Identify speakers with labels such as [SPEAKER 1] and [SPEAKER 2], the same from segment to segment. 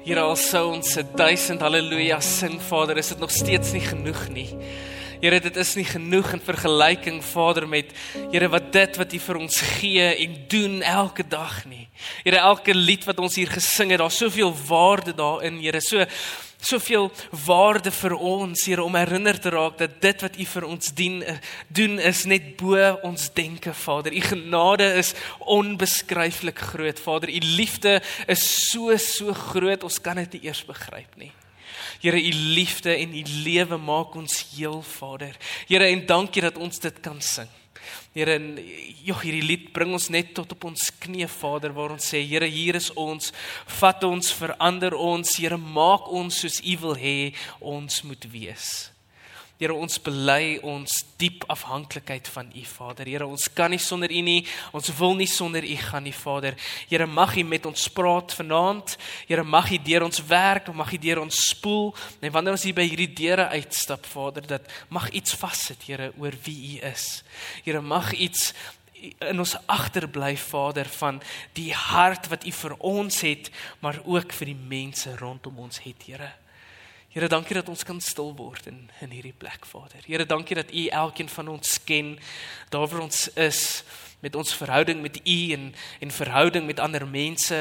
[SPEAKER 1] Here al sou ons 'n duisend haleluja sing, Vader, is dit nog steeds nie genoeg nie. Here, dit is nie genoeg in vergelyking, Vader, met Here wat dit wat U vir ons gee en doen elke dag nie. Here, elke lied wat ons hier gesing het, daar's soveel waarde daarin, Here. So soveel waarde vir ons hier om herinner te raak dat dit wat U vir ons dien eh, doen is net bo ons denke Vader. U genade is onbeskryflik groot Vader. U liefde is so so groot ons kan dit nie eers begryp nie. Here, u liefde en u lewe maak ons heel, Vader. Here, en dankie dat ons dit kan sing. Here, joh, hierdie lied bring ons net tot op ons knie, Vader, waar ons sê, Here, hier is ons. Vat ons, verander ons. Here, maak ons soos U wil hê ons moet wees. Here ons bely ons diep afhanklikheid van U Vader. Here ons kan nie sonder U nie. Ons wil nie sonder U gaan nie Vader. Here mag U met ons praat vanaand. Here mag U deur ons werk, mag U deur ons spoel. En wanneer ons hier by hierdie deure uitstap Vader, dat mag iets vassit Here oor wie U is. Here mag iets in ons agterbly Vader van die hart wat U vir ons het, maar ook vir die mense rondom ons het Here. Here, dankie dat ons kan stil word in in hierdie plek, Vader. Here, dankie dat U elkeen van ons ken, daar waar ons is met ons verhouding met U en en verhouding met ander mense.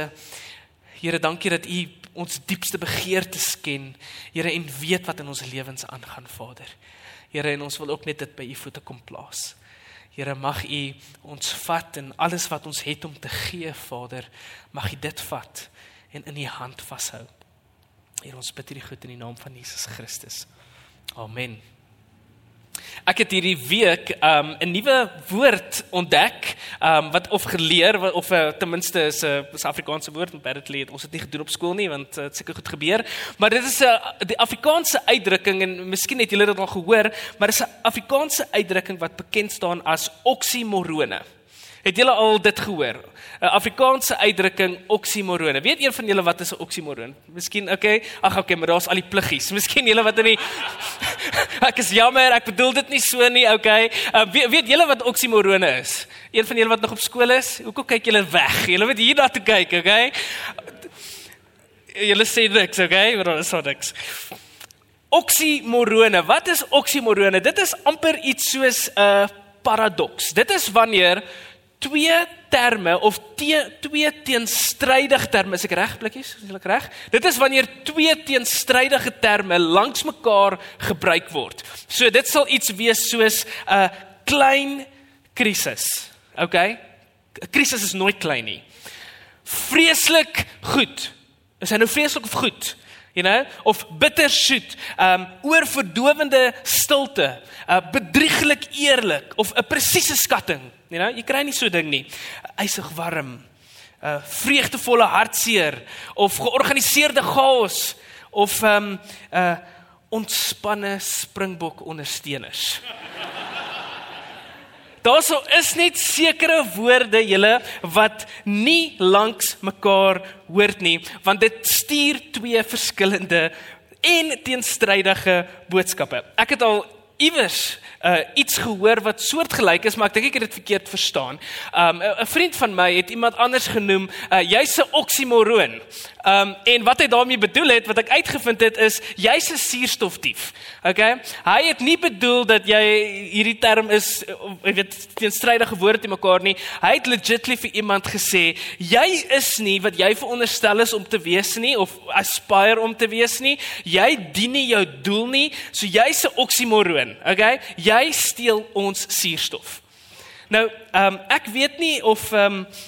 [SPEAKER 1] Here, dankie dat U ons diepste begeertes ken, Here, en weet wat in ons lewens aangaan, Vader. Here, en ons wil ook net dit by U voete kom plaas. Here, mag U ons vat en alles wat ons het om te gee, Vader, mag U dit vat en in U hand vashou. Hier ons bid hierdie goed in die naam van Jesus Christus. Amen. Ek het hierdie week um 'n nuwe woord ontdek, um wat of geleer of uh, ten minste is 'n uh, Afrikaanse woord en apparently het ons dit nie gedoen op skool nie want dit uh, seker goed gebeur, maar dit is 'n uh, die Afrikaanse uitdrukking en miskien het julle dit al gehoor, maar dit is 'n Afrikaanse uitdrukking wat bekend staan as oksimorone. Het julle al dit gehoor? 'n Afrikaanse uitdrukking oksimorone. Weet een van julle wat is 'n oksimoron? Miskien, okay. Ag, okay, maar daar's al die pluggies. Miskien julle wat in die Ek is jammer, ek bedoel dit nie so nie, okay. Uh, weet weet julle wat oksimorone is? Een van julle wat nog op skool is? Hoekom kyk julle weg? Julle moet hier na toe kyk, okay? Julle sê niks, okay? Maar daar is niks. Oksimorone. Wat is oksimorone? Dit is amper iets soos 'n paradoks. Dit is wanneer twee terme of te, twee teenstrydige terme, is ek reg blikkies? Is ek reg? Dit is wanneer twee teenstrydige terme langs mekaar gebruik word. So dit sal iets wees soos 'n klein krisis. OK? 'n Krisis is nooit klein nie. Vreeslik goed. Is hy nou vreeslik of goed? You know, of bittersoet, um oorverdowende stilte, uh bedrieglik eerlik of 'n presiese skatting. You know, jy kry nie so ding nie. Eisig warm, uh, vreugdevolle hartseer of georganiseerde chaos of um uh, ontspanne springbok ondersteuners. Daarso is net sekere woorde julle wat nie langs mekaar hoort nie, want dit stuur twee verskillende en teenstrydige boodskappe. Ek het al iewers uh, iets gehoor wat soortgelyk is, maar ek dink ek het dit verkeerd verstaan. Um 'n vriend van my het iemand anders genoem, uh, jy's 'n oksimoron. Um en wat hy daarmee bedoel het, wat ek uitgevind het is jy's 'n suurstofdief. Okay? Hy het nie bedoel dat jy hierdie term is, jy weet, teenstrydige woorde te mekaar nie. Hy het legitimately vir iemand gesê, jy is nie wat jy veronderstel is om te wees nie of aspire om te wees nie. Jy dien nie jou doel nie, so jy's 'n oksimoron. Okay? jy steel ons suurstof. Nou, ehm um, ek weet nie of ehm um,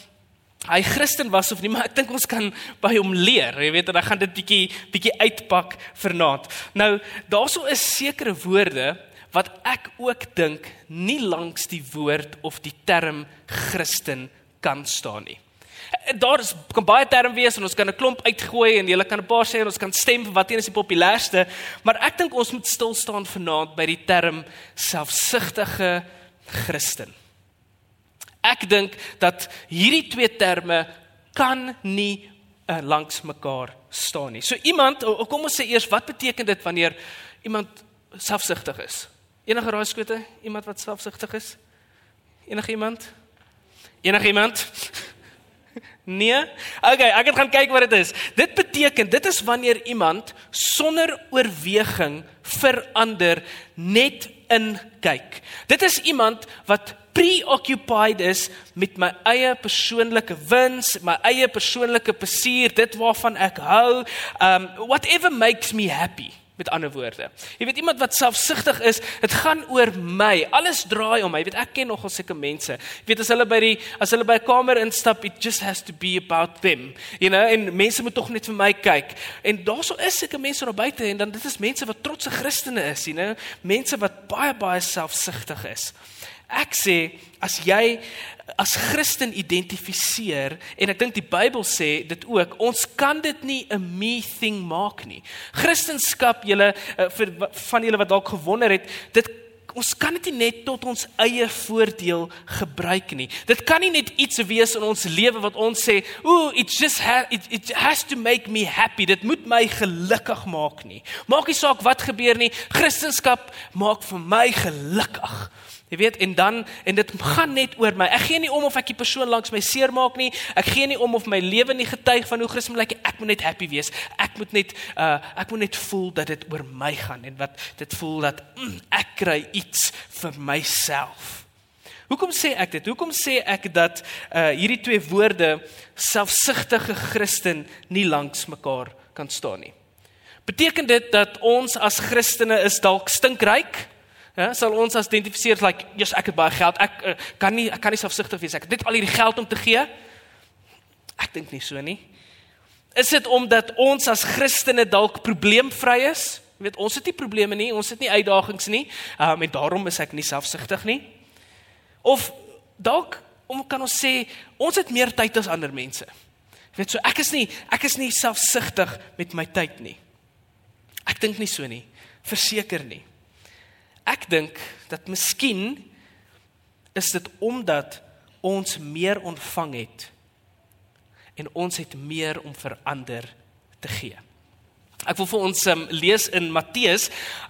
[SPEAKER 1] hy Christen was of nie, maar ek dink ons kan by hom leer. Jy weet, dan gaan dit bietjie bietjie uitpak vanaand. Nou, daarso is sekere woorde wat ek ook dink nie langs die woord of die term Christen kan staan nie. Daar is kan baie terme wees en ons kan 'n klomp uitgooi en jy kan 'n paar sê en ons kan stem vir wat een is die populairste, maar ek dink ons moet stil staan vanaand by die term selfsugtige Christen. Ek dink dat hierdie twee terme kan nie uh, langs mekaar staan nie. So iemand, kom ons sê eers wat beteken dit wanneer iemand selfsugtig is? Enige raaiskote? Iemand wat selfsugtig is? Enige iemand? Enige iemand? Nee. Okay, ek het gaan kyk wat dit is. Dit beteken dit is wanneer iemand sonder oorweging verander net in kyk. Dit is iemand wat preoccupied is met my eie persoonlike wins, my eie persoonlike plesier, dit waarvan ek hou, um whatever makes me happy met ander woorde. Jy weet iemand wat selfsugtig is, dit gaan oor my. Alles draai om my. Jy weet ek ken nogal sulke mense. Jy weet as hulle by die as hulle by 'n kamer instap, it just has to be about them. You know, en mense moet tog net vir my kyk. En daarso is sulke mense daar buite en dan dit is mense wat trotse Christene is, you know, mense wat baie baie selfsugtig is. Ek sê as jy as Christen identifiseer en ek dink die Bybel sê dit ook, ons kan dit nie 'n me thing maak nie. Christendom, julle eh, vir van julle wat dalk gewonder het, dit ons kan dit nie net tot ons eie voordeel gebruik nie. Dit kan nie net iets wees in ons lewe wat ons sê, "Ooh, it just ha it, it has to make me happy." Dit moet my gelukkig maak nie. Maak nie saak wat gebeur nie. Christendom maak vir my gelukkig. Jy weet en dan en dit gaan net oor my. Ek gee nie om of ek die persoon langs my seermaak nie. Ek gee nie om of my lewe nie getuig van hoe Christus lyk. Ek moet net happy wees. Ek moet net uh ek moet net voel dat dit oor my gaan en wat dit voel dat mm, ek kry iets vir myself. Hoekom sê ek dit? Hoekom sê ek dat uh hierdie twee woorde selfsugtige Christen nie langs mekaar kan staan nie? Beteken dit dat ons as Christene is dalk stinkryk? Ja, sal ons as identifiseer like, "Jesus, ek het baie geld. Ek uh, kan nie ek kan nie selfsugtig wees. Ek het net al hierdie geld om te gee." Ek dink nie so nie. Is dit omdat ons as Christene dalk probleemvry is? Jy weet, ons het nie probleme nie, ons het nie uitdagings nie. Um, en daarom is ek nie selfsugtig nie. Of dalk om kan ons sê ons het meer tyd as ander mense. Jy weet, so ek is nie ek is nie selfsugtig met my tyd nie. Ek dink nie so nie. Verseker nie. Ek dink dat miskien is dit omdat ons meer ontvang het en ons het meer om verander te gee. Ek wil vir ons um, lees in Matteus,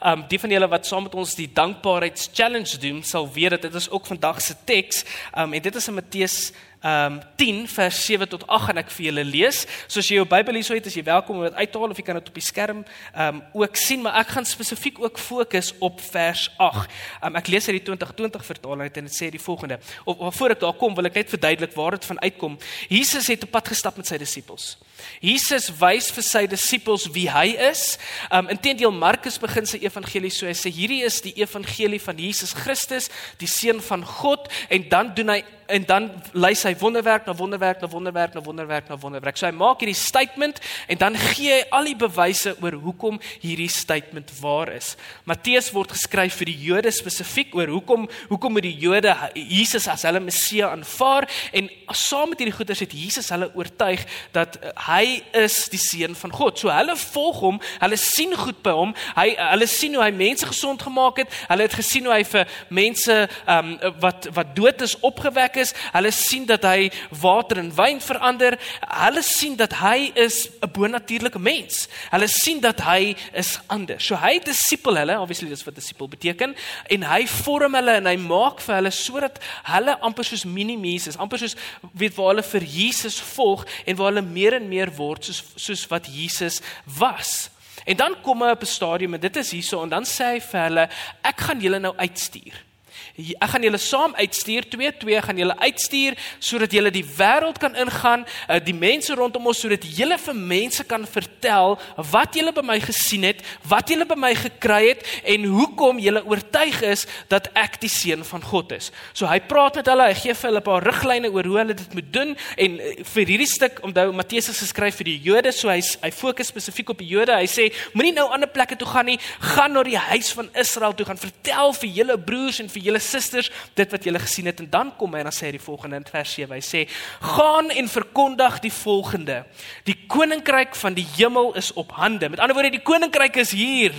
[SPEAKER 1] um die van julle wat saam met ons die dankbaarheids challenge doen, sal weet dat dit is ook vandag se teks. Um en dit is in Matteus um 10 vers 7 tot 8 en ek vir julle lees. So as jy jou Bybel hier sou het, is jy welkom om dit uit te haal of jy kan dit op die skerm um ook sien, maar ek gaan spesifiek ook fokus op vers 8. Um ek lees uit die 2020 vertaling en dit sê die volgende. Of, of voor ek daar kom, wil ek net verduidelik waar dit van uitkom. Jesus het op pad gestap met sy disippels. Jesus wys vir sy disippels wie hy is. Um intedeel Markus begin sy evangelie so hy sê hierdie is die evangelie van Jesus Christus, die seun van God en dan doen hy en dan lys hy wonderwerk na wonderwerk na wonderwerk na wonderwerk na wonderwerk. So hy maak hierdie statement en dan gee hy al die bewyse oor hoekom hierdie statement waar is. Matteus word geskryf vir die Jode spesifiek oor hoekom hoekom moet die Jode Jesus as hulle Messie aanvaar en saam met hierdie goeters het Jesus hulle oortuig dat uh, hy is die seun van God. So hulle volg hom, hulle sien goed by hom. Hy hulle sien hoe hy mense gesond gemaak het. Hulle het gesien hoe hy vir mense um, wat wat dood is opgewek is. Hulle sien dat hy water in wyn verander. Hulle sien dat hy is 'n bonatuurlike mens. Hulle sien dat hy is anders. So hy disipel hulle, obviously dis wat disipel beteken, en hy vorm hulle en hy maak vir hulle sodat hulle amper soos mini-Jesus, amper soos weet waar hulle vir Jesus volg en waar hulle meer en meer word soos soos wat Jesus was. En dan kom hy op 'n stadium en dit is hierso en dan sê hy vir hulle ek gaan julle nou uitstuur. Ek gaan julle saam uitstuur, twee twee gaan julle uitstuur sodat julle die wêreld kan ingaan, uh, die mense rondom ons sodat julle vir mense kan vertel wat julle by my gesien het, wat julle by my gekry het en hoekom julle oortuig is dat ek die seun van God is. So hy praat met hulle, hy gee vir hulle 'n paar riglyne oor hoe hulle dit moet doen en uh, vir hierdie stuk onthou Matteus het geskryf vir die Jode, so hy hy fokus spesifiek op die Jode. Hy sê moenie nou ander plekke toe gaan nie, gaan na die huis van Israel toe gaan vertel vir julle broers en vir julle susters dit wat julle gesien het en dan kom hy en dan sê hy die volgende in vers 7 hy sê gaan en verkondig die volgende. Die koninkryk van die hemel is op hande. Met ander woorde die koninkryk is hier.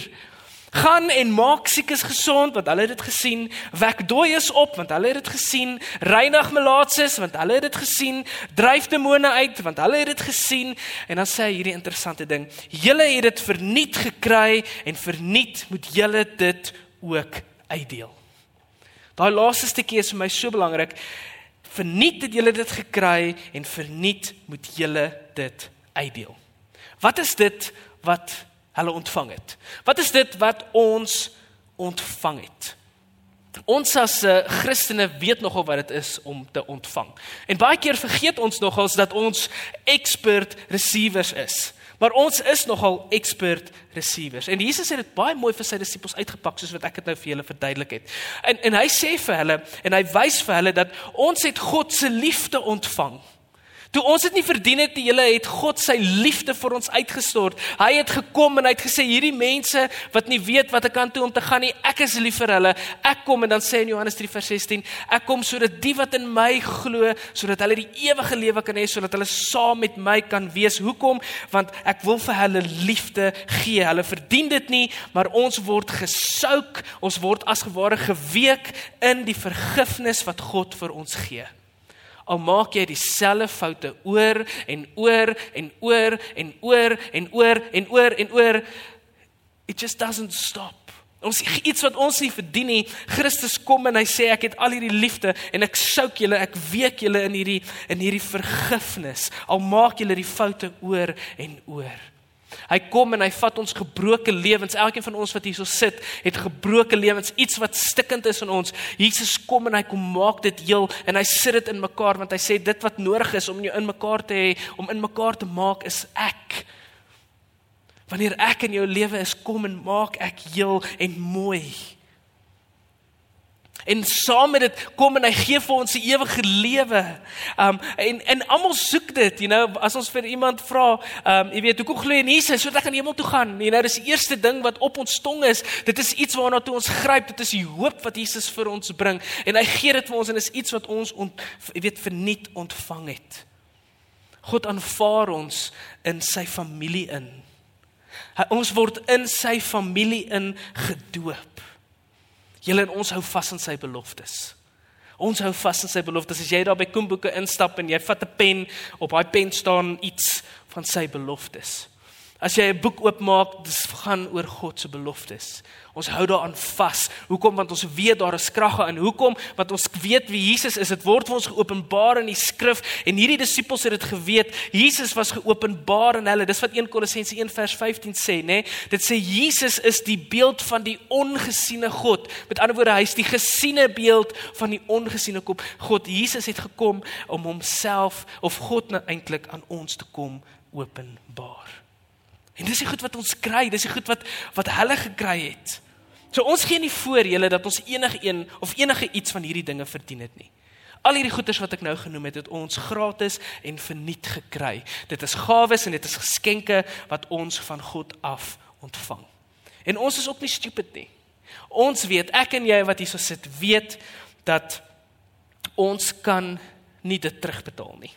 [SPEAKER 1] Gaan en maak siekes gesond want hulle het dit gesien. Wek dooies op want hulle het dit gesien. Reinig melaatses want hulle het dit gesien. Dryf demone uit want hulle het dit gesien. En dan sê hy hierdie interessante ding. Julle het dit verniet gekry en verniet moet julle dit ook uitdeel Daai laaste stukkie is vir my so belangrik. Verniet het julle dit gekry en verniet moet julle dit uitdeel. Wat is dit wat hulle ontvang het? Wat is dit wat ons ontvang het? Ons as uh, Christene weet nogal wat dit is om te ontvang. En baie keer vergeet ons nogals dat ons expert receivers is. Maar ons is nogal expert receivers. En Jesus het dit baie mooi vir sy disippels uitgepak soos wat ek dit nou vir julle verduidelik het. En en hy sê vir hulle en hy wys vir hulle dat ons het God se liefde ontvang. Toe ons dit nie verdien het nie, julle het God sy liefde vir ons uitgestort. Hy het gekom en hy het gesê hierdie mense wat nie weet wat ek kan toe om te gaan nie, ek is lief vir hulle. Ek kom en dan sê in Johannes 3:16, ek kom sodat die wat in my glo, sodat hulle die ewige lewe kan hê, sodat hulle saam met my kan wees. Hoekom? Want ek wil vir hulle liefde gee. Hulle verdien dit nie, maar ons word gesouk, ons word as geware geweek in die vergifnis wat God vir ons gee al maak jy dieselfde foute oor en oor en oor en oor en oor en oor en oor. It just doesn't stop. Ons iets wat ons nie verdien nie Christus kom en hy sê ek het al hierdie liefde en ek souk julle ek week julle in hierdie in hierdie vergifnis. Al maak julle die foute oor en oor Hy kom en hy vat ons gebroke lewens. Elkeen van ons wat hierso sit, het gebroke lewens, iets wat stikkend is in ons. Jesus kom en hy kom maak dit heel en hy sit dit in mekaar want hy sê dit wat nodig is om jou in mekaar te hê, om in mekaar te maak is ek. Wanneer ek in jou lewe is, kom en maak ek heel en mooi. En saam met dit kom en hy gee vir ons die ewige lewe. Um en en almal soek dit, you know, as ons vir iemand vra, um jy weet, hoekom glo jy in Jesus sodat ek aan die hemel toe gaan? You know, dis die eerste ding wat op ons tong is. Dit is iets waarna toe ons gryp. Dit is die hoop wat Jesus vir ons bring en hy gee dit vir ons en is iets wat ons ont, jy weet verniet ontvang het. God aanvaar ons in sy familie in. Hy, ons word in sy familie in gedoop. Julle en ons hou vas aan sy beloftes. Ons hou vas aan sy beloftes. As jy daar by Koemboeke instap en jy vat 'n pen, op daai pen staan iets van sy beloftes. As jy 'n boek oopmaak, dis gaan oor God se beloftes. Ons hou daaraan vas. Hoekom? Want ons weet daar is krag in. Hoekom? Want ons weet wie Jesus is. Dit word vir ons geopenbaar in die skrif en hierdie disippels het dit geweet. Jesus was geopenbaar in hulle. Dis wat 1 Kolossense 1 vers 15 sê, nê? Nee? Dit sê Jesus is die beeld van die ongesiene God. Met ander woorde, hy is die gesiene beeld van die ongesiene God. Jesus het gekom om homself of God nou eintlik aan ons te kom openbaar. En dis die goed wat ons kry, dis die goed wat wat hulle gekry het. So ons gee nie voor julle dat ons enige een of enige iets van hierdie dinge verdien het nie. Al hierdie goeders wat ek nou genoem het, het ons gratis en verniet gekry. Dit is gawes en dit is geskenke wat ons van God af ontvang. En ons is ook nie stupid nie. Ons weet, ek en jy wat hierso sit, weet dat ons kan nie dit terugbetaal nie.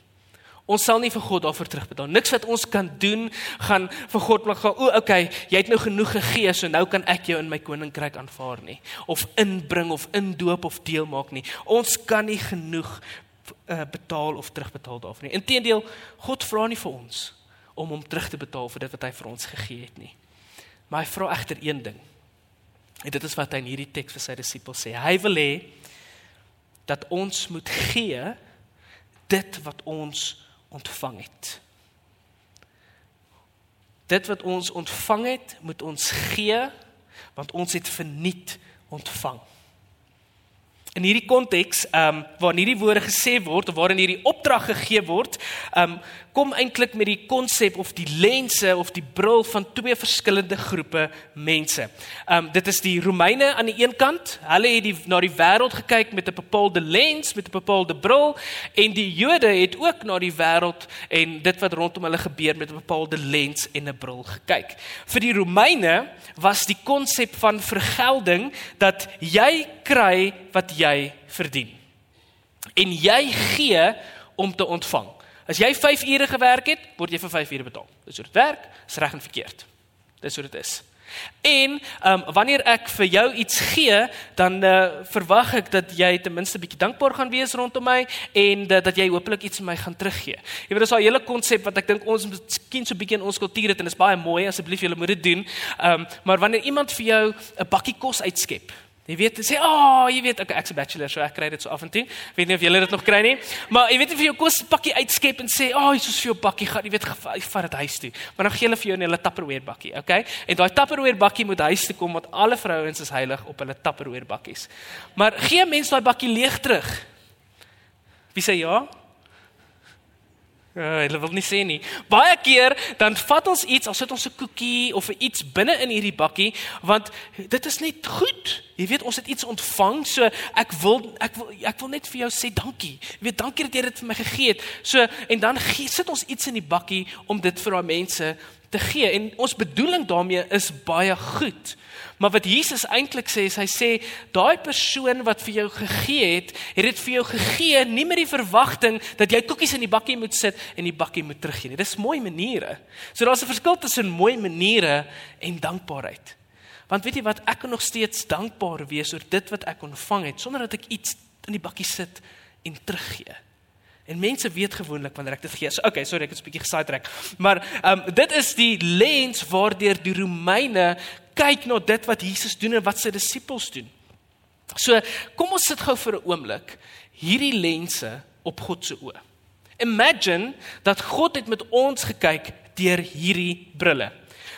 [SPEAKER 1] Ons sal nie vir God daarvoor terugbetaal. Niks wat ons kan doen gaan vir God laat gaan. O, okay, jy het nou genoeg gegee, so nou kan ek jou in my koninkryk aanvaar nie of inbring of indoop of deel maak nie. Ons kan nie genoeg uh, betaal of terugbetaal daarvoor nie. Inteendeel, God vra nie vir ons om hom terug te betaal vir dit wat hy vir ons gegee het nie. Maar hy vra egter een ding. En dit is wat hy in hierdie teks vir sy disippels sê. Hy wil hê dat ons moet gee dit wat ons ontvang het. Dit wat ons ontvang het, moet ons gee want ons het verniet ontvang. In hierdie konteks, ehm um, waar hierdie woorde gesê word of waarin hierdie opdrag gegee word, ehm um, kom eintlik met die konsep of die lense of die bril van twee verskillende groepe mense. Um, dit is die Romeine aan die een kant, hulle het die na die wêreld gekyk met 'n bepaalde lens, met 'n bepaalde bril en die Jode het ook na die wêreld en dit wat rondom hulle gebeur met 'n bepaalde lens en 'n bril gekyk. Vir die Romeine was die konsep van vergelding dat jy kry wat jy verdien. En jy gee om te ontvang. As jy 5 ure gewerk het, word jy vir 5 ure betaal. Dis hoe dit werk, is reg en verkeerd. Dis hoe dit is. En ehm um, wanneer ek vir jou iets gee, dan uh, verwag ek dat jy ten minste bietjie dankbaar gaan wees rondom my en dat, dat jy hopelik iets vir my gaan teruggee. Jy weet dis 'n hele konsep wat ek dink ons miskien so bietjie in ons kultuur het en dit is baie mooi asseblief julle moet dit doen. Ehm um, maar wanneer iemand vir jou 'n bakkie kos uitskep, Jy weet, sê, "Ag, oh, jy weet, okay, ek's 'n bachelor, so ek kry dit so af en toe. Weet nie of julle dit nog kry nie. Maar jy weet jy vir jou kos pakkie uitskep en sê, "Ag, oh, hier's vir jou pakkie, gaan jy weet, vat dit huis toe." Maar dan gee hulle vir jou 'n hele Tupperware bakkie, okay? En daai Tupperware bakkie moet huis toe kom want alle vrouens is heilig op hulle Tupperware bakkies. Maar gee mense daai bakkie leeg terug. Wie sê ja? Ja, hulle wil nie sê nie. Baie keer dan vat ons iets, ons sit ons 'n koekie of iets binne in hierdie bakkie want dit is net goed. Jy weet ons het iets ontvang, so ek wil ek wil ek wil net vir jou sê dankie. Jy weet dankie dat jy dit vir my gegee het. So en dan gee, sit ons iets in die bakkie om dit vir daai mense te gee en ons bedoeling daarmee is baie goed. Maar wat Jesus eintlik sê is hy sê daai persoon wat vir jou gegee het, het dit vir jou gegee nie met die verwagting dat jy koekies in die bakkie moet sit en die bakkie moet teruggee nie. Dis mooi maniere. So daar's 'n verskil tussen mooi maniere en dankbaarheid. Want weet jy wat ek kan nog steeds dankbaar wees oor dit wat ek ontvang het sonder dat ek iets in die bakkie sit en teruggee. En mense weet gewoonlik wanneer ek dit gee. So, okay, sorry, ek het 'n bietjie gesidetrack. Maar ehm um, dit is die lens waardeur die Romeine kyk na dit wat Jesus doen en wat sy disippels doen. So, kom ons sit gou vir 'n oomblik hierdie lense op God se oë. Imagine dat God het met ons gekyk deur hierdie brille.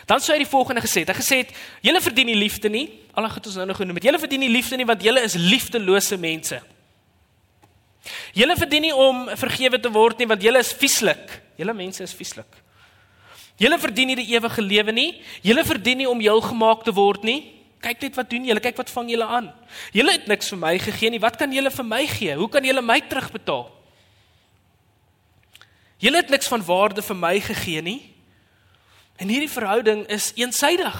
[SPEAKER 1] Dan sou hy die volgende gesê het. Hy gesê het: "Julle verdien nie liefde nie. Al het ons nou nog genoem het. Julle verdien nie liefde nie want julle is liefdelose mense. Julle verdien nie om vergewe te word nie want julle is vieslik. Julle mense is vieslik. Julle verdien nie die ewige lewe nie. Julle verdien nie om heel gemaak te word nie. Kyk net wat doen julle. Kyk wat vang julle aan. Julle het niks vir my gegee nie. Wat kan julle vir my gee? Hoe kan julle my terugbetaal? Julle het niks van waarde vir my gegee nie. En hierdie verhouding is eensaidig.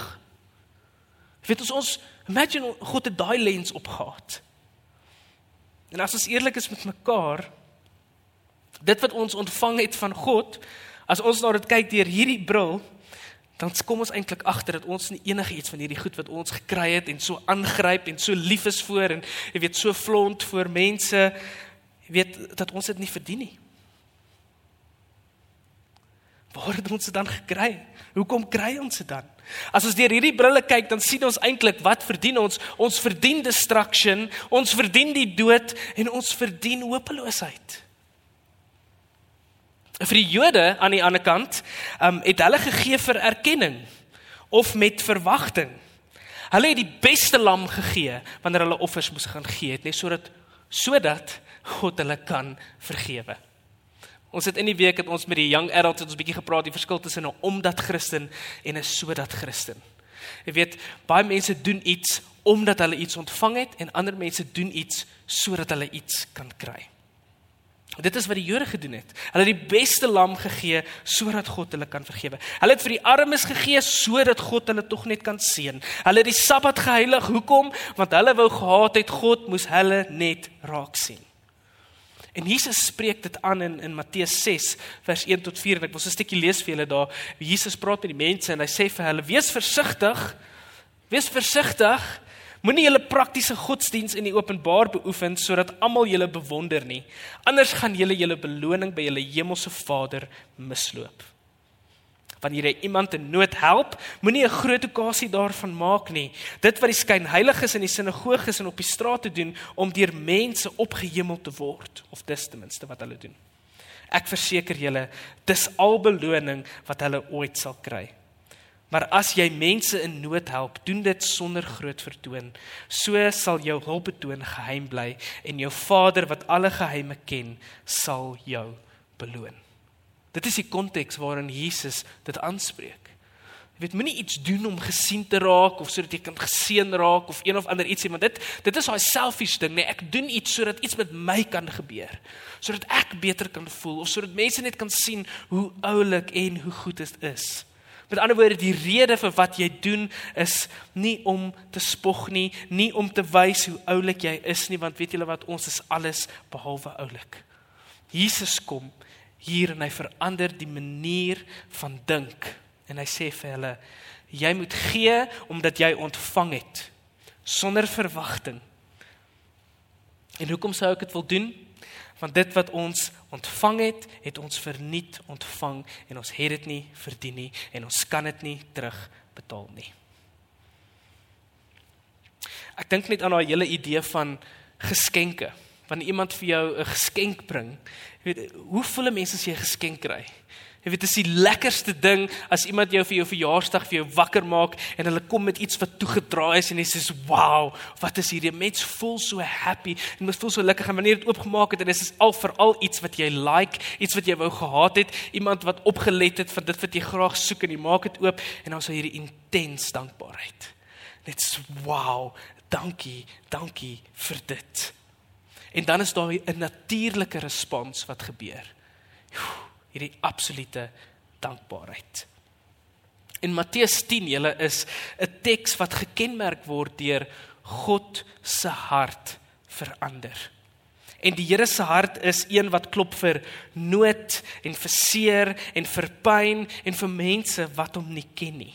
[SPEAKER 1] Weet ons ons imagine God het daai lens opgehad. En as ons eerlik is met mekaar, dit wat ons ontvang het van God, As ons na dit kyk deur hierdie bril, dan kom ons eintlik agter dat ons nie enige iets van hierdie goed wat ons gekry het en so aangryp en so lief is voor en jy weet so flont voor mense, jy weet dat ons dit nie verdien nie. Waar het ons dit dan gekry? Hoekom kry ons dit dan? As ons deur hierdie brille kyk, dan sien ons eintlik wat verdien ons? Ons verdien destruction, ons verdien die dood en ons verdien hopeloosheid vir die Jode aan die ander kant, um, het hulle gegee vir erkenning of met verwagting. Hulle het die beste lam gegee wanneer hulle offers moes gaan gee, net sodat sodat God hulle kan vergewe. Ons het in die week het ons met die young adults het ons bietjie gepraat die verskil tussen 'n omdat Christen en 'n sodat Christen. Jy weet, baie mense doen iets omdat hulle iets ontvang het en ander mense doen iets sodat hulle iets kan kry. Dit is wat die Jode gedoen het. Hulle het die beste lam gegee sodat God hulle kan vergewe. Hulle het vir die armes gegee sodat God hulle tog net kan seën. Hulle het die Sabbat geheilig. Hoekom? Want hulle wou gehad het God moes hulle net raak sien. En Jesus spreek dit aan in in Matteus 6 vers 1 tot 4 en ek wil 'n stukkie lees vir julle daar. Jesus praat met die mense en hy sê vir hulle: "Wees versigtig. Wees versigtig Moenie julle praktiese godsdiens in die openbaar beoefen sodat almal julle bewonder nie. Anders gaan julle julle beloning by julle hemelse Vader misloop. Wanneer jy iemand in nood help, moenie 'n groot okasie daarvan maak nie. Dit wat die skynheiliges in die sinagoges en op die strate doen om deur mense opgehemel te word, of dis ten minste wat hulle doen. Ek verseker julle, dis al beloning wat hulle ooit sal kry. Maar as jy mense in nood help, doen dit sonder groot vertoon. So sal jou hulpbetoon geheim bly en jou Vader wat alle geheime ken, sal jou beloon. Dit is die konteks waarin Jesus dit aanspreek. Jy weet moenie iets doen om gesien te raak of sodat jy kan geseën raak of een of ander ietsie, want dit dit is daai selfish ding, nee, ek doen iets sodat iets met my kan gebeur. Sodat ek beter kan voel of sodat mense net kan sien hoe oulik en hoe goed dit is. Met ander woorde, die rede vir wat jy doen is nie om te spog nie, nie om te wys hoe oulik jy is nie, want weet julle wat, ons is alles behalwe oulik. Jesus kom hier en hy verander die manier van dink en hy sê vir hulle, jy moet gee omdat jy ontvang het sonder verwagting. En hoekom sou ek dit wil doen? Want dit wat ons ontvang het, het ons verniet ontvang en ons het dit nie verdien nie en ons kan dit nie terugbetaal nie. Ek dink net aan daai hele idee van geskenke. Wanneer iemand vir jou 'n geskenk bring, weet, hoe voel 'n mens as jy 'n geskenk kry? Jy weet, dit is die lekkerste ding as iemand jou vir jou verjaarsdag vir jou wakker maak en hulle kom met iets wat toegedraai is en jy sê, "Wow, wat is hierdie mens voel so happy en mens voel so lekker en wanneer dit oopgemaak het en dit is al veral iets wat jy like, iets wat jy wou gehad het, iemand wat opgelet het vir dit wat jy graag soek en jy maak dit oop en dan is hierdie intens dankbaarheid. Net so, wow, dankie, dankie vir dit. En dan is daar 'n natuurlike respons wat gebeur. Hierdie absolute dankbaarheid. In Matteus 10 julle is 'n teks wat gekenmerk word deur God se hart verander. En die Here se hart is een wat klop vir nood en vir seer en vir pyn en vir mense wat hom nie ken nie.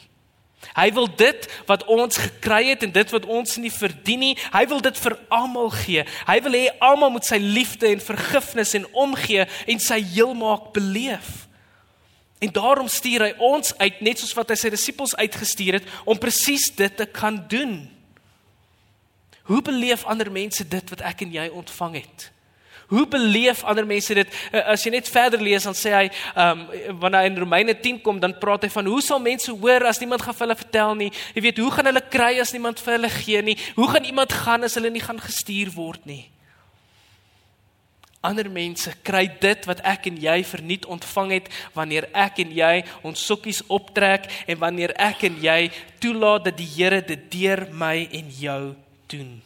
[SPEAKER 1] Hy wil dit wat ons gekry het en dit wat ons nie verdien nie, hy wil dit vir almal gee. Hy wil hê almal moet sy liefde en vergifnis en omgee en sy heelmaak beleef. En daarom stuur hy ons uit net soos wat hy sy disippels uitgestuur het om presies dit te kan doen. Hoe beleef ander mense dit wat ek en jy ontvang het? Hoe beleef ander mense dit? Eh, as jy net verder lees dan sê hy, ehm um, wanneer hy in Romeine 10 kom, dan praat hy van hoe sal mense hoor as niemand gaan vir hulle vertel nie? Jy weet, hoe gaan hulle kry as niemand vir hulle gee nie? Hoe gaan iemand gaan as hulle nie gaan gestuur word nie? Ander mense kry dit wat ek en jy verniet ontvang het wanneer ek en jy ons sokkies optrek en wanneer ek en jy toelaat dat die Here dit deur my en jou doen.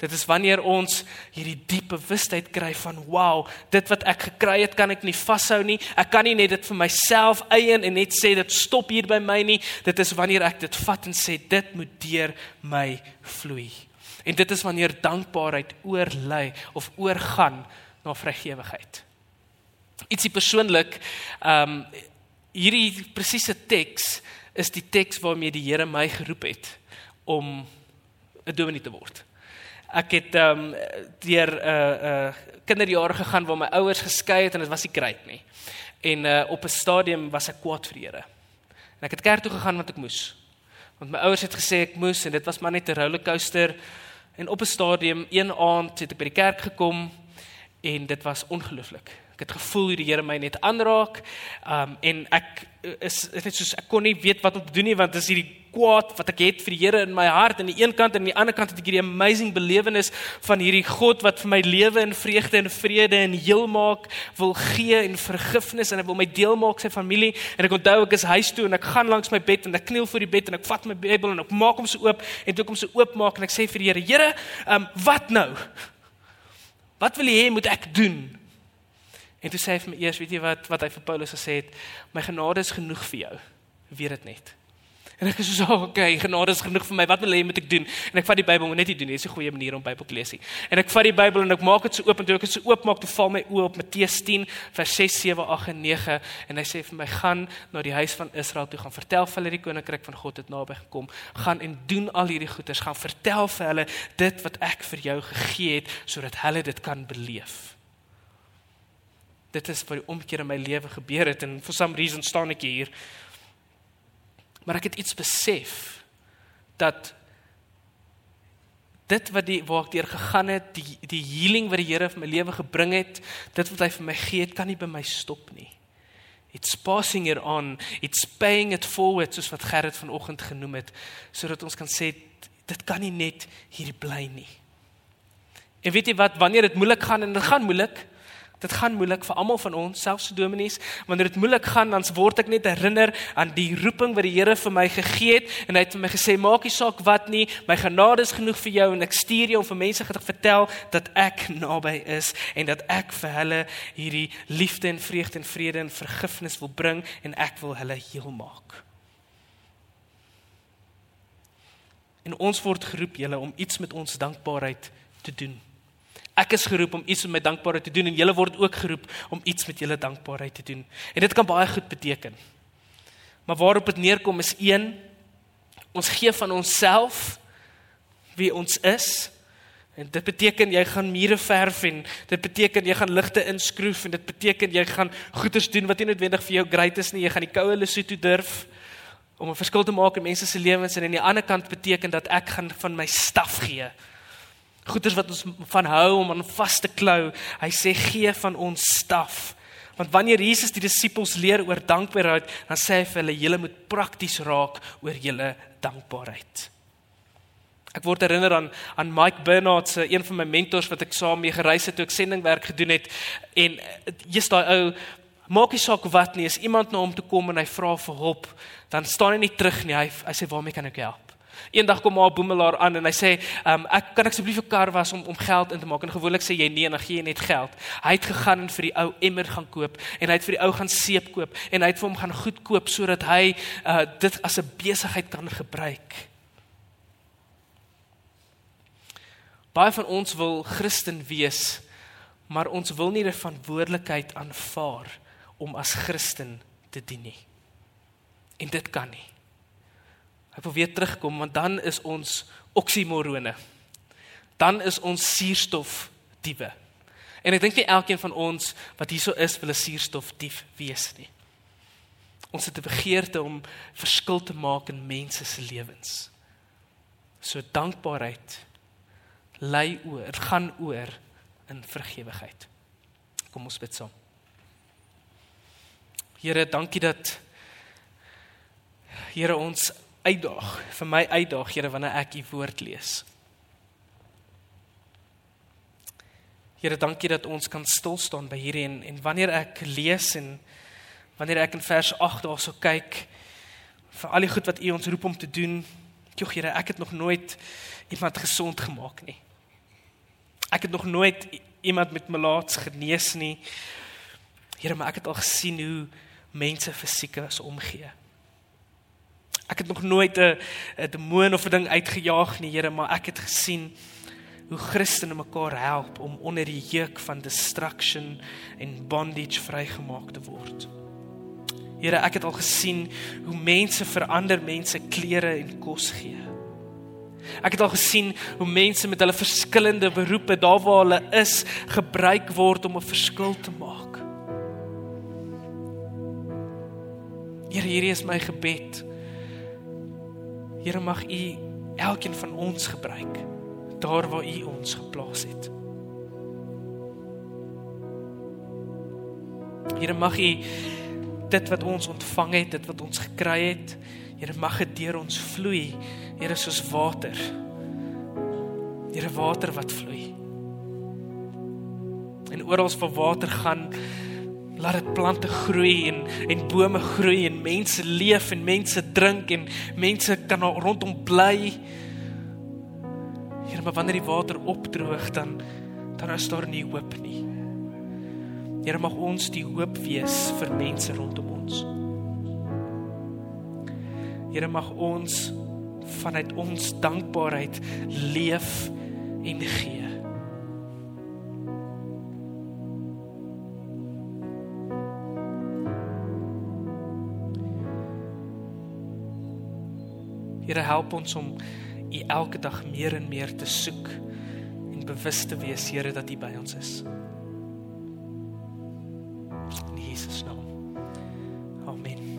[SPEAKER 1] Dit is wanneer ons hierdie diep bewustheid kry van wow, dit wat ek gekry het, kan ek nie vashou nie. Ek kan nie net dit vir myself eien en net sê dit stop hier by my nie. Dit is wanneer ek dit vat en sê dit moet deur my vloei. En dit is wanneer dankbaarheid oorlei of oorgaan na vrygewigheid. Ietsie persoonlik, ehm um, hierdie presiese teks is die teks waarmee die Here my geroep het om 'n dominee te word. Ek het ehm um, deur 'n uh, 'n uh, kinderjare gegaan waar my ouers geskei het en dit was nie great nie. En uh, op 'n stadium was ek kwaad vir die Here. En ek het kerk toe gegaan want ek moes. Want my ouers het gesê ek moes en dit was maar net 'n rollercoaster. En op 'n stadium een aand het ek by die kerk gekom en dit was ongelooflik. Ek het gevoel hoe die Here my net aanraak. Um en ek is net soos ek kon nie weet wat om te doen nie want dis hierdie kwaad wat ek het vir die Here in my hart. Aan die een kant en aan die ander kant het ek hierdie amazing belewenis van hierdie God wat vir my lewe en vreugde en vrede en heel maak wil gee en vergifnis en hy wil my deel maak sy familie. En ek onthou ek is huis toe en ek gaan langs my bed en ek kniel voor die bed en ek vat my Bybel en ek maak hom so oop en toe kom sy oop maak en ek sê vir die Here Here um, wat nou? Wat wil jy hê moet ek doen? En toe sê hy vir my eers, weet jy wat wat hy vir Paulus gesê het, my genade is genoeg vir jou. Weet dit net. En ek is so, okay, genade is genoeg vir my. Wat wil jy moet ek doen? En ek vat die Bybel, moet net nie doen nie. Dis 'n goeie manier om Bybel te lees nie. En ek vat die Bybel en ek maak dit so oop en toe ek dit so oop maak, toe val my oë op Matteus 10 vers 6, 7, 8 en 9 en hy sê vir my gaan na die huis van Israel toe gaan vertel vir hulle die koninkryk van God het naby gekom. Gaan en doen al hierdie goeders. Gaan vertel vir hulle dit wat ek vir jou gegee het sodat hulle dit kan beleef. Dit is wat die omkeer in my lewe gebeur het en for some reason staan ek hier Maar ek het iets besef dat dit wat die waar ek deur gegaan het, die die healing wat die Here vir my lewe gebring het, dit wat hy vir my gee het, kan nie by my stop nie. It's passing it on, it's paying it forward soos wat Gerrit vanoggend genoem het, sodat ons kan sê dit kan nie net hier bly nie. En weet jy wat, wanneer dit moeilik gaan en dit gaan moeilik, Dit gaan moeilik vir almal van ons, selfs vir dominees. Wanneer dit moeilik gaan, dan word ek net herinner aan die roeping wat die Here vir my gegee het en hy het vir my gesê: "Maak nie saak wat nie, my genade is genoeg vir jou en ek stuur jou om vir mense te vertel dat ek naby is en dat ek vir hulle hierdie liefde en vreugde en vrede en vergifnis wil bring en ek wil hulle heel maak." En ons word geroep julle om iets met ons dankbaarheid te doen. Ek is geroep om iets met my dankbaarheid te doen en julle word ook geroep om iets met julle dankbaarheid te doen. En dit kan baie goed beteken. Maar waarop dit neerkom is een ons gee van onsself wie ons is. En dit beteken jy gaan mure verf en dit beteken jy gaan ligte inskroef en dit beteken jy gaan goeders doen wat nie noodwendig vir jou great is nie. Jy gaan die koue Lesotho durf om 'n verskil te maak in mense se lewens en aan die ander kant beteken dat ek gaan van my staf gee. Goeders wat ons van hou om aan vas te klou. Hy sê gee van ons staf. Want wanneer Jesus die disippels leer oor dankbaarheid, dan sê hy vir hulle julle moet prakties raak oor julle dankbaarheid. Ek word herinner aan aan Mike Bernard se een van my mentors wat ek saam mee gereis het toe ek sendingwerk gedoen het en jy's daai ou maak nie saak wat nie, as iemand na hom toe kom en hy vra vir hulp, dan staan hy nie terug nie. Hy hy sê waarmee kan ek help? Eendag kom maar 'n boemelaar aan en hy sê, um, "Ek kan asseblief 'n kar was om om geld in te maak." En gewoonlik sê jy nee en dan gee jy net geld. Hy het gegaan en vir die ou emmer gaan koop en hy het vir die ou gaan seep koop en hy het vir hom gaan goed koop sodat hy uh, dit as 'n besigheid kan gebruik. Baie van ons wil Christen wees, maar ons wil nie die verantwoordelikheid aanvaar om as Christen te dien nie. En dit kan nie. Ek wil weer terugkom want dan is ons oksimorone. Dan is ons suurstof diewe. En ek dink nie elkeen van ons wat hierso is wil 'n suurstof dief wees nie. Ons het 'n begeerte om verskil te maak in mense se lewens. So dankbaarheid lei oor, gaan oor in vergewigheid. Kom ons bid saam. Here, dankie dat Here ons uitdaag, vir my uitdaag, Here, wanneer ek u woord lees. Here, dankie dat ons kan stil staan by hierdie en en wanneer ek lees en wanneer ek in vers 8 daarso kyk vir al die goed wat u ons roep om te doen, Jogg Here, ek het nog nooit iemand gesond gemaak nie. Ek het nog nooit iemand met melaats genees nie. Here, maar ek het al gesien hoe mense fisieke is omgee. Ek het nog nooit 'n 'n demoon of 'n ding uitgejaag nie, Here, maar ek het gesien hoe Christene mekaar help om onder die juk van destruction en bondage vrygemaak te word. Here, ek het al gesien hoe mense vir ander mense klere en kos gee. Ek het al gesien hoe mense met hulle verskillende beroepe daar waar hulle is, gebruik word om 'n verskil te maak. Here, hierdie is my gebed. Here mag U elkeen van ons gebruik daar waar U ons geplaas het. Here mag U dit wat ons ontvang het, dit wat ons gekry het, Here mag dit deur ons vloei, Here soos water. Here water wat vloei. En oral waar water gaan, laat dit plante groei en en bome groei en mense leef en mense drink en mense kan rondom bly. Here, maar wanneer die water opdroog dan dan is daar nie hoop nie. Here mag ons die hoop wees vir mense rondom ons. Here mag ons vanuit ons dankbaarheid leef en gee. Here help ons om U elke dag meer en meer te soek en bewus te wees Here dat U by ons is. In Jesus naam. Amen.